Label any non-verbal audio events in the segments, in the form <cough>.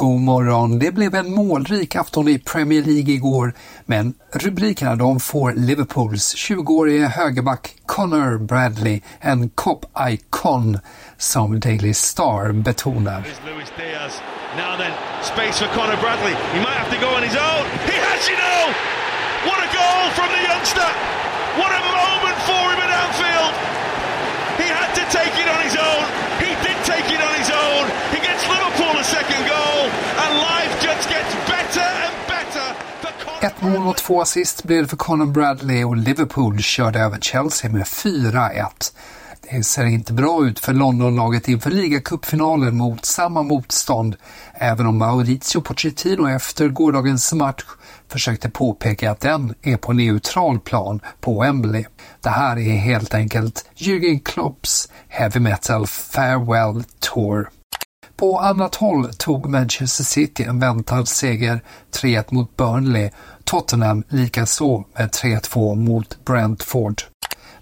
God morgon. Det blev en målrik afton i Premier League igår, men rubrikerna de får Liverpools 20-årige högerback Connor Bradley, en cop-ikon, som Daily Star betonar. Now then, space for Connor Bradley. He might have to go on his own. He has, you know! What a goal from the youngster! What a moment for him at Anfield! He had to take it on his own. He did take it on his own. He gets Liverpool a second goal, and life just gets better and better. for Connor Ett mål och två assist blev det för Conor Bradley och Liverpool körde över Chelsea med 4-1. Det ser inte bra ut för Londonlaget inför ligacupfinalen mot samma motstånd, även om Maurizio Pochettino efter gårdagens match försökte påpeka att den är på neutral plan på Wembley. Det här är helt enkelt Jürgen Klopps Heavy Metal Farewell Tour. På annat håll tog Manchester City en väntad seger 3-1 mot Burnley, Tottenham likaså med 3-2 mot Brentford.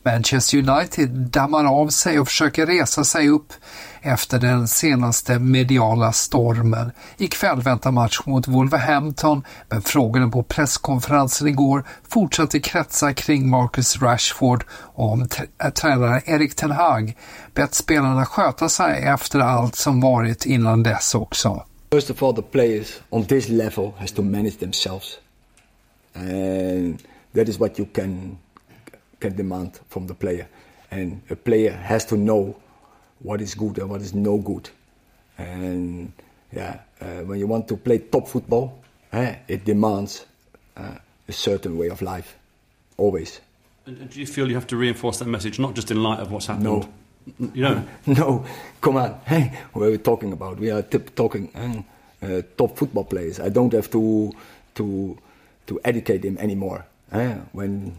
Manchester United dammar av sig och försöker resa sig upp efter den senaste mediala stormen. Ikväll väntar match mot Wolverhampton, men frågorna på presskonferensen igår fortsatte kretsa kring Marcus Rashford och om eh, tränaren Erik Ten Hag bett spelarna sköta sig efter allt som varit innan dess också. First of all, the players on this level has to manage themselves, and that is what you can can demand from the player. And a player has to know what is good and what is no good. And yeah, uh, when you want to play top football, eh, it demands uh, a certain way of life, always. And and do you feel you have to reinforce that message, not just in light of what's happened? No. You know, <laughs> No, come on. <laughs> Hey, what are we talking about? We are tip- talking um, uh, top football players. I don't have to to to educate them anymore. eh? when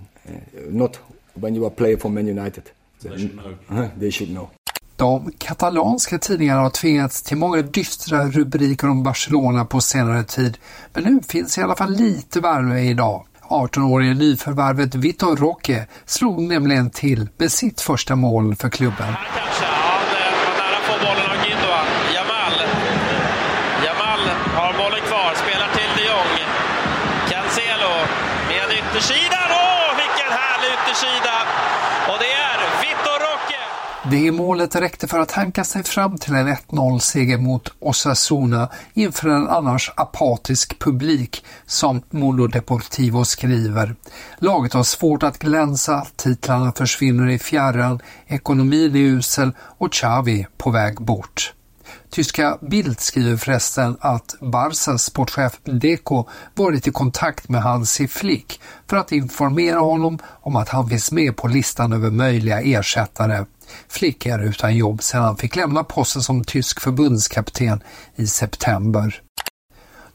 not when you are player for Man United, they should know. Uh, they should know. De katalanska tidningarna har tvingats till många dystra rubriker om Barcelona på senare tid, men nu finns i alla fall lite värme idag. 18-årige nyförvärvet Vitor Roque slog nämligen till med sitt första mål för klubben. Kanske, ja. Det var nära att få bollen av Gindogan. Jamal. Jamal har bollen kvar, spelar till de Jong. Cancelo med yttersidan. Åh, vilken härlig yttersida! Och det är Vitor Roque. Det målet räckte för att hanka sig fram till en 1-0-seger mot Osasuna inför en annars apatisk publik, som Mundo Deportivo skriver. Laget har svårt att glänsa, titlarna försvinner i fjärran, ekonomin är usel och Xavi på väg bort. Tyska Bild skriver förresten att Barsas sportchef Deco varit i kontakt med Hansi Flick för att informera honom om att han finns med på listan över möjliga ersättare flickor utan jobb sedan han fick lämna posten som tysk förbundskapten i september.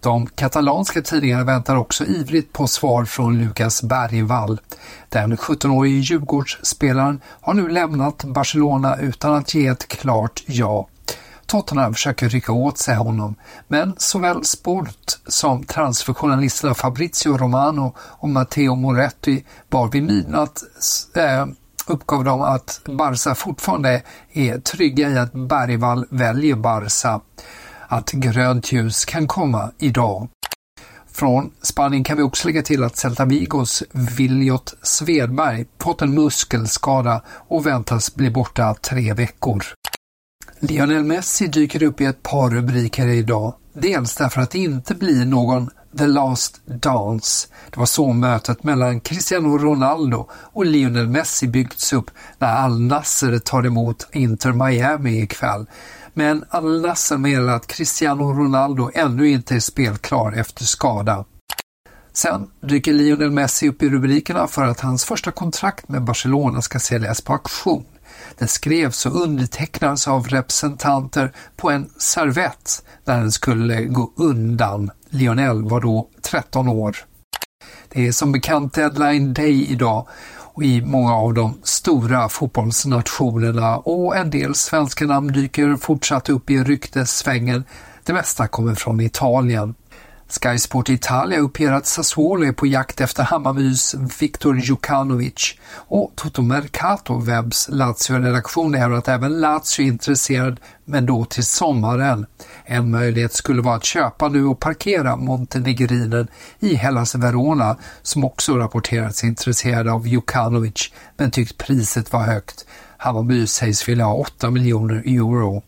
De katalanska tidningarna väntar också ivrigt på svar från Lukas Bergvall. Den 17-årige Djurgårdsspelaren har nu lämnat Barcelona utan att ge ett klart ja. Tottenham försöker rycka åt sig honom, men såväl Sport som transferjournalisterna Fabrizio Romano och Matteo Moretti bar vid midnatt eh, uppgav de att Barca fortfarande är trygga i att Bergvall väljer Barca. Att grönt ljus kan komma idag. Från Spanien kan vi också lägga till att Celta Vigos Viljot Svedberg fått en muskelskada och väntas bli borta tre veckor. Lionel Messi dyker upp i ett par rubriker idag. Dels därför att det inte blir någon The Last Dance. Det var så mötet mellan Cristiano Ronaldo och Lionel Messi byggts upp när Al Nasser tar emot Inter Miami ikväll. Men Al Nasser meddelar att Cristiano Ronaldo ännu inte är spelklar efter skada. Sen dyker Lionel Messi upp i rubrikerna för att hans första kontrakt med Barcelona ska säljas på auktion. Den skrevs och undertecknades av representanter på en servett när den skulle gå undan. Lionel var då 13 år. Det är som bekant deadline day idag och i många av de stora fotbollsnationerna och en del svenska namn dyker fortsatt upp i ryktessvängen. Det mesta kommer från Italien. Sky Sport Italia uppger att Sassuolo är på jakt efter Hammarbys Viktor Jukanovic och Toto Mercato Webs Lazio-redaktion hävdar att även Lazio är intresserad, men då till sommaren. En möjlighet skulle vara att köpa nu och parkera montenegrinen i Hellas Verona som också rapporterats intresserade av Jukanovic men tyckt priset var högt. Hammarby sägs vilja ha 8 miljoner euro.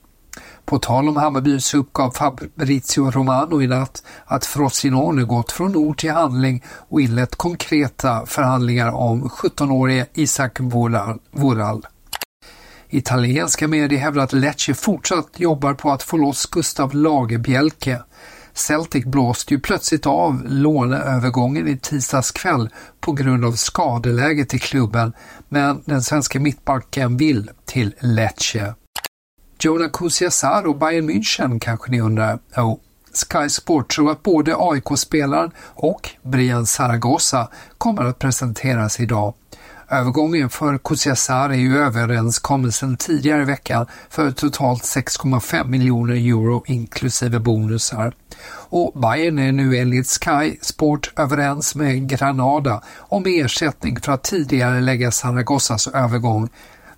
På tal om Hammarby så uppgav Fabrizio Romano i natt att Frosinone gått från ord till handling och inlett konkreta förhandlingar om 17-årige Isak Vural. Italienska medier hävdar att Lecce fortsatt jobbar på att få loss Gustav Lagerbielke. Celtic blåste ju plötsligt av låneövergången i tisdags kväll på grund av skadeläget i klubben, men den svenska mittbacken vill till Lecce. Jonah Kusiasar och Bayern München kanske ni undrar? Jo, Sky Sport tror att både AIK-spelaren och Brian Zaragoza kommer att presenteras idag. Övergången för Kusiasar är ju överenskommelsen tidigare i veckan för totalt 6,5 miljoner euro inklusive bonusar. Och Bayern är nu enligt Sky Sport överens med Granada om ersättning för att tidigare lägga Zaragozas övergång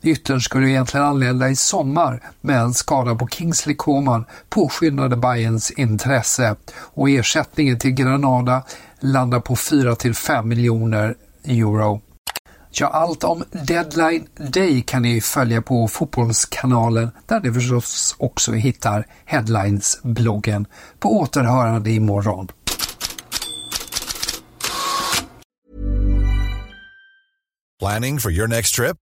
Yttern skulle egentligen anlända i sommar, men skada på Kingsley Coman påskyndade Bayerns intresse och ersättningen till Granada landar på 4 till 5 miljoner euro. Ja, allt om Deadline Day kan ni följa på Fotbollskanalen där ni förstås också hittar Headlines-bloggen. På återhörande imorgon. Planning for your next trip?